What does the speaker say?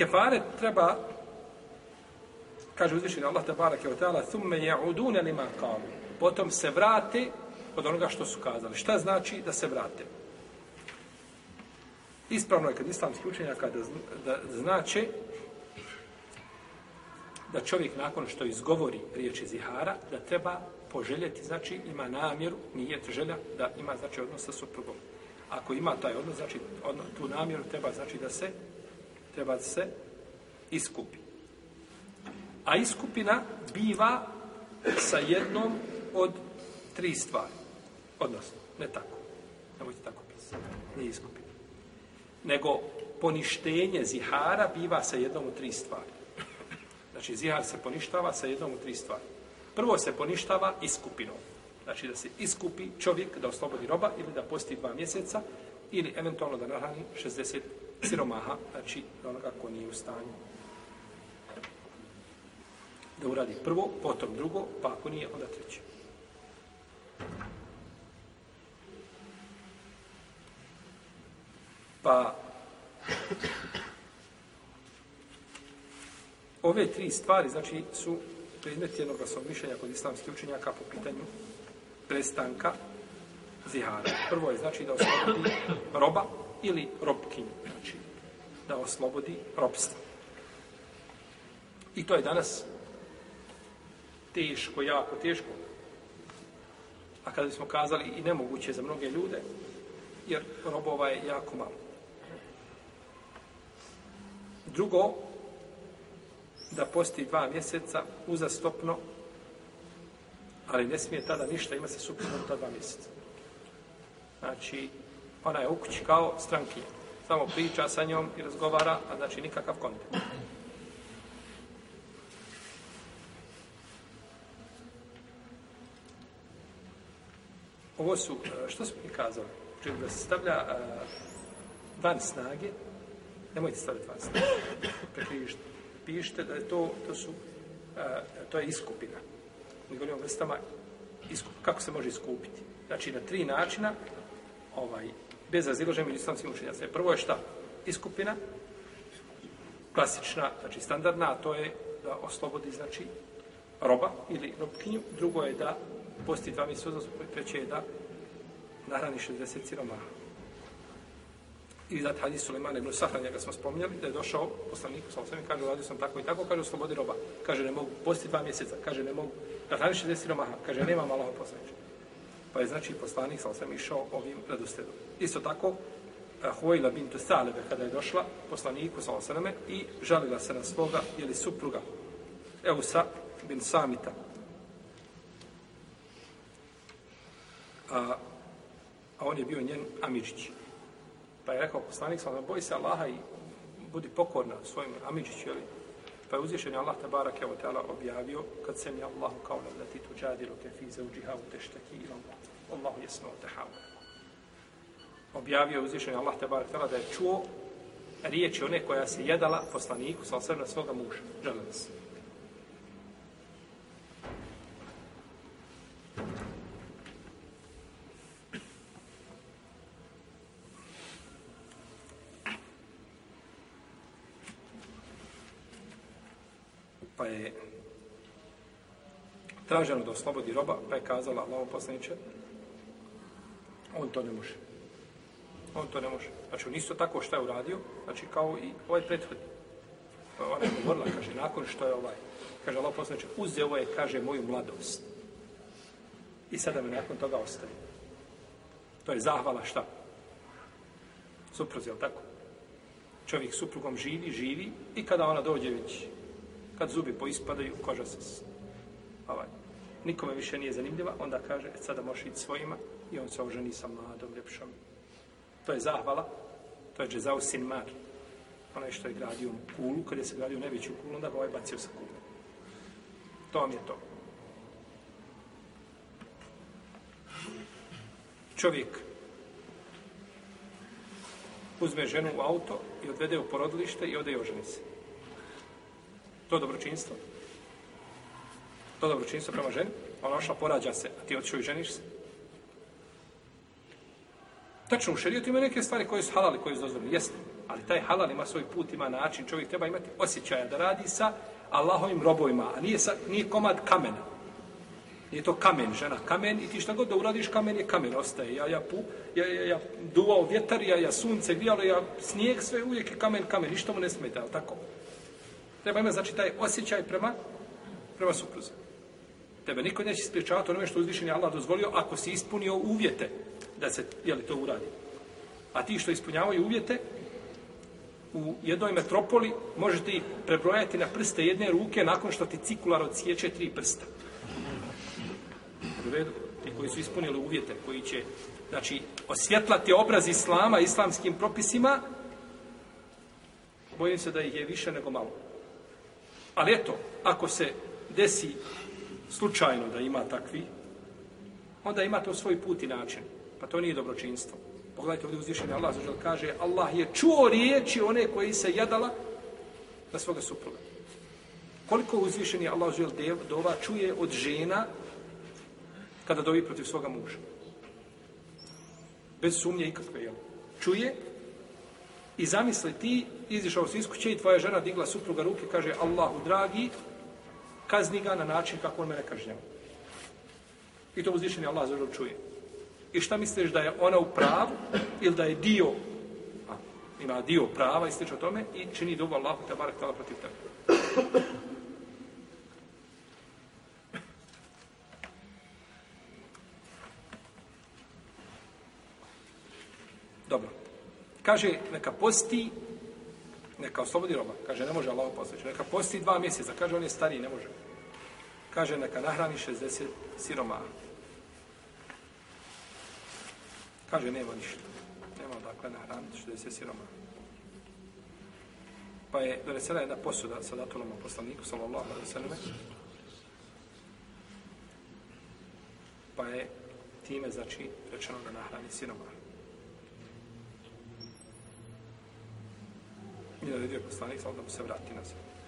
Kefaret treba, kaže uzvišeni Allah te barake o teala, thumme ja'udune lima kalu. Potom se vrate od onoga što su kazali. Šta znači da se vrate? Ispravno je kad islamski učenjaka da, da znače da čovjek nakon što izgovori riječi zihara, da treba poželjeti, znači ima namjeru, nije želja da ima znači odnos sa suprugom. Ako ima taj odnos, znači odnos, tu namjeru treba znači da se treba se iskupi. A iskupina biva sa jednom od tri stvari. Odnosno, ne tako. Nemojte tako pisati. Nije iskupina. Nego poništenje zihara biva sa jednom od tri stvari. Znači, zihar se poništava sa jednom od tri stvari. Prvo se poništava iskupinom. Znači, da se iskupi čovjek da oslobodi roba ili da posti dva mjeseca ili eventualno da nahrani 60 siromaha, znači onoga ko nije u stanju da uradi prvo, potom drugo, pa ako nije, onda treće. Pa ove tri stvari, znači, su predmet jednog mišljenja kod islamskih učenjaka po pitanju prestanka zihara. Prvo je, znači, da oslobodi roba ili robkinju, znači, da oslobodi robstvo. I to je danas teško, jako teško. A kada smo kazali i nemoguće za mnoge ljude, jer robova je jako malo. Drugo, da posti dva mjeseca uzastopno, ali ne smije tada ništa, ima se suprotno ta dva mjeseca. Znači, ona je u kući kao strankinja. Samo priča sa njom i razgovara, a znači nikakav kontakt. Ovo su, e, što smo mi kazali? Čili da se stavlja uh, van snage, nemojte staviti van snage, prekrižite. Pišite da je to, to su, e, to je iskupina. Mi govorimo o vrstama, iskup, kako se može iskupiti. Znači, na tri načina, ovaj, bez razilaženja među islamskim učenjacima. Znači, prvo je šta? Iskupina, klasična, znači standardna, a to je da oslobodi, znači, roba ili robkinju. Drugo je da posti dva mjeseca, treće je da nahrani 60 siromaha. I zato hadis Suleman ibn Sahran, njega smo spominjali, da je došao poslanik, sa osvijem, kaže, uradio sam tako i tako, kaže, oslobodi roba. Kaže, ne mogu, posti dva mjeseca, kaže, ne mogu, nahrani 60 siromaha, kaže, nema malo poslaniča. Pa je znači poslanik sa sam išao ovim redosledom. Isto tako, eh, Huayla bintu Salebe, kada je došla poslaniku sa osvijem, i žalila se na svoga, jeli supruga, Eusa bin Samita, a, a on je bio njen Amidžić. Pa je rekao poslanik, sallam, boj se Allaha i budi pokorna svojim Amidžiću, jeli? Pa je uzvišen Allah tabarak je teala objavio kad sem je Allahu kao lati ti tu džadiru fi za uđiha u teštaki i Allahu jesno te. Objavio je uzvišen Allah tabarak ta'ala da je čuo riječi one koja se jedala poslaniku sa osvrna svoga muža. Želim pa je traženo da oslobodi roba, pa je kazala Allaho poslaniče, on to ne može. On to ne može. Znači, on isto tako što je uradio, znači kao i ovaj prethodni. Pa ona je govorila, kaže, nakon što je ovaj, kaže Allah poslaniče, uzeo je, kaže, moju mladost. I sada me nakon toga ostavi. To je zahvala šta? Suproz, je tako? Čovjek suprugom živi, živi i kada ona dođe već kad zubi poispadaju, koža se ovaj, nikome više nije zanimljiva, onda kaže, et sada možeš ići svojima i on se oženi sa mladom ljepšom. To je zahvala, to je džezao sin mar. Onaj što je gradio kulu, kad je se gradio najveću kulu, onda ga ovaj bacio sa kulu. To vam je to. Čovjek uzme ženu u auto i odvede u porodilište i ode i oženi se. To je dobročinstvo. To je dobročinstvo prema ženi. Ona ošla, porađa se, a ti otišao i ženiš se. Tačno, u šerijetu ima neke stvari koje su halali, koje su dozvoljene. Jeste. Ali taj halal ima svoj put, ima način. Čovjek treba imati osjećaja da radi sa Allahovim robovima, a nije, sa, nije komad kamena. Nije to kamen, žena, kamen i ti šta god da uradiš, kamen je kamen, ostaje. Ja, ja, pu, ja, ja, ja duvao vjetar, ja, ja sunce grijalo, ja snijeg, sve uvijek je kamen, kamen, ništa mu ne smeta, tako? Treba imati, znači, taj osjećaj prema, prema supruzi. Tebe niko neće spriječavati onome što uzvišen je Allah dozvolio ako si ispunio uvjete da se, jeli, to uradi. A ti što ispunjavaju uvjete, u jednoj metropoli možete ih prebrojati na prste jedne ruke nakon što ti cikular odsjeće tri prsta. U redu, ti koji su ispunili uvjete, koji će, znači, osvjetlati obraz Islama, islamskim propisima, bojim se da ih je više nego malo. Ali eto, ako se desi slučajno da ima takvi, onda ima to svoj put i način. Pa to nije dobročinstvo. Pogledajte ovdje uzvišenje Allah zažel kaže Allah je čuo riječi one koji se jadala na svoga supruga. Koliko uzvišeni Allah zažel dova čuje od žena kada dovi protiv svoga muža. Bez sumnje ikakve, jel? Čuje i zamisli ti, izišao si iz kuće i tvoja žena digla supruga ruke, kaže Allahu dragi, kazni ga na način kako on mene kažnjava. I to uzvišeni Allah zažel čuje. I šta misliš da je ona u pravu ili da je dio a, ima dio prava i slično tome i čini dugo Allahu te barek tala protiv tebe. Dobro. Kaže, neka posti, neka oslobodi roba. Kaže, ne može Allah postići. Neka posti dva mjeseca. Kaže, on je stariji, ne može. Kaže, neka nahrani 60 siroma. Kaže, nema ništa. Nema dakle nahraniti 60 siroma. Pa je donesena jedna posuda sa datulom poslaniku, sallallahu alaihi sallam. Pa je time, znači, rečeno da nahrani siroma. I naredio poslanik, sallam, da mu se vrati nazad.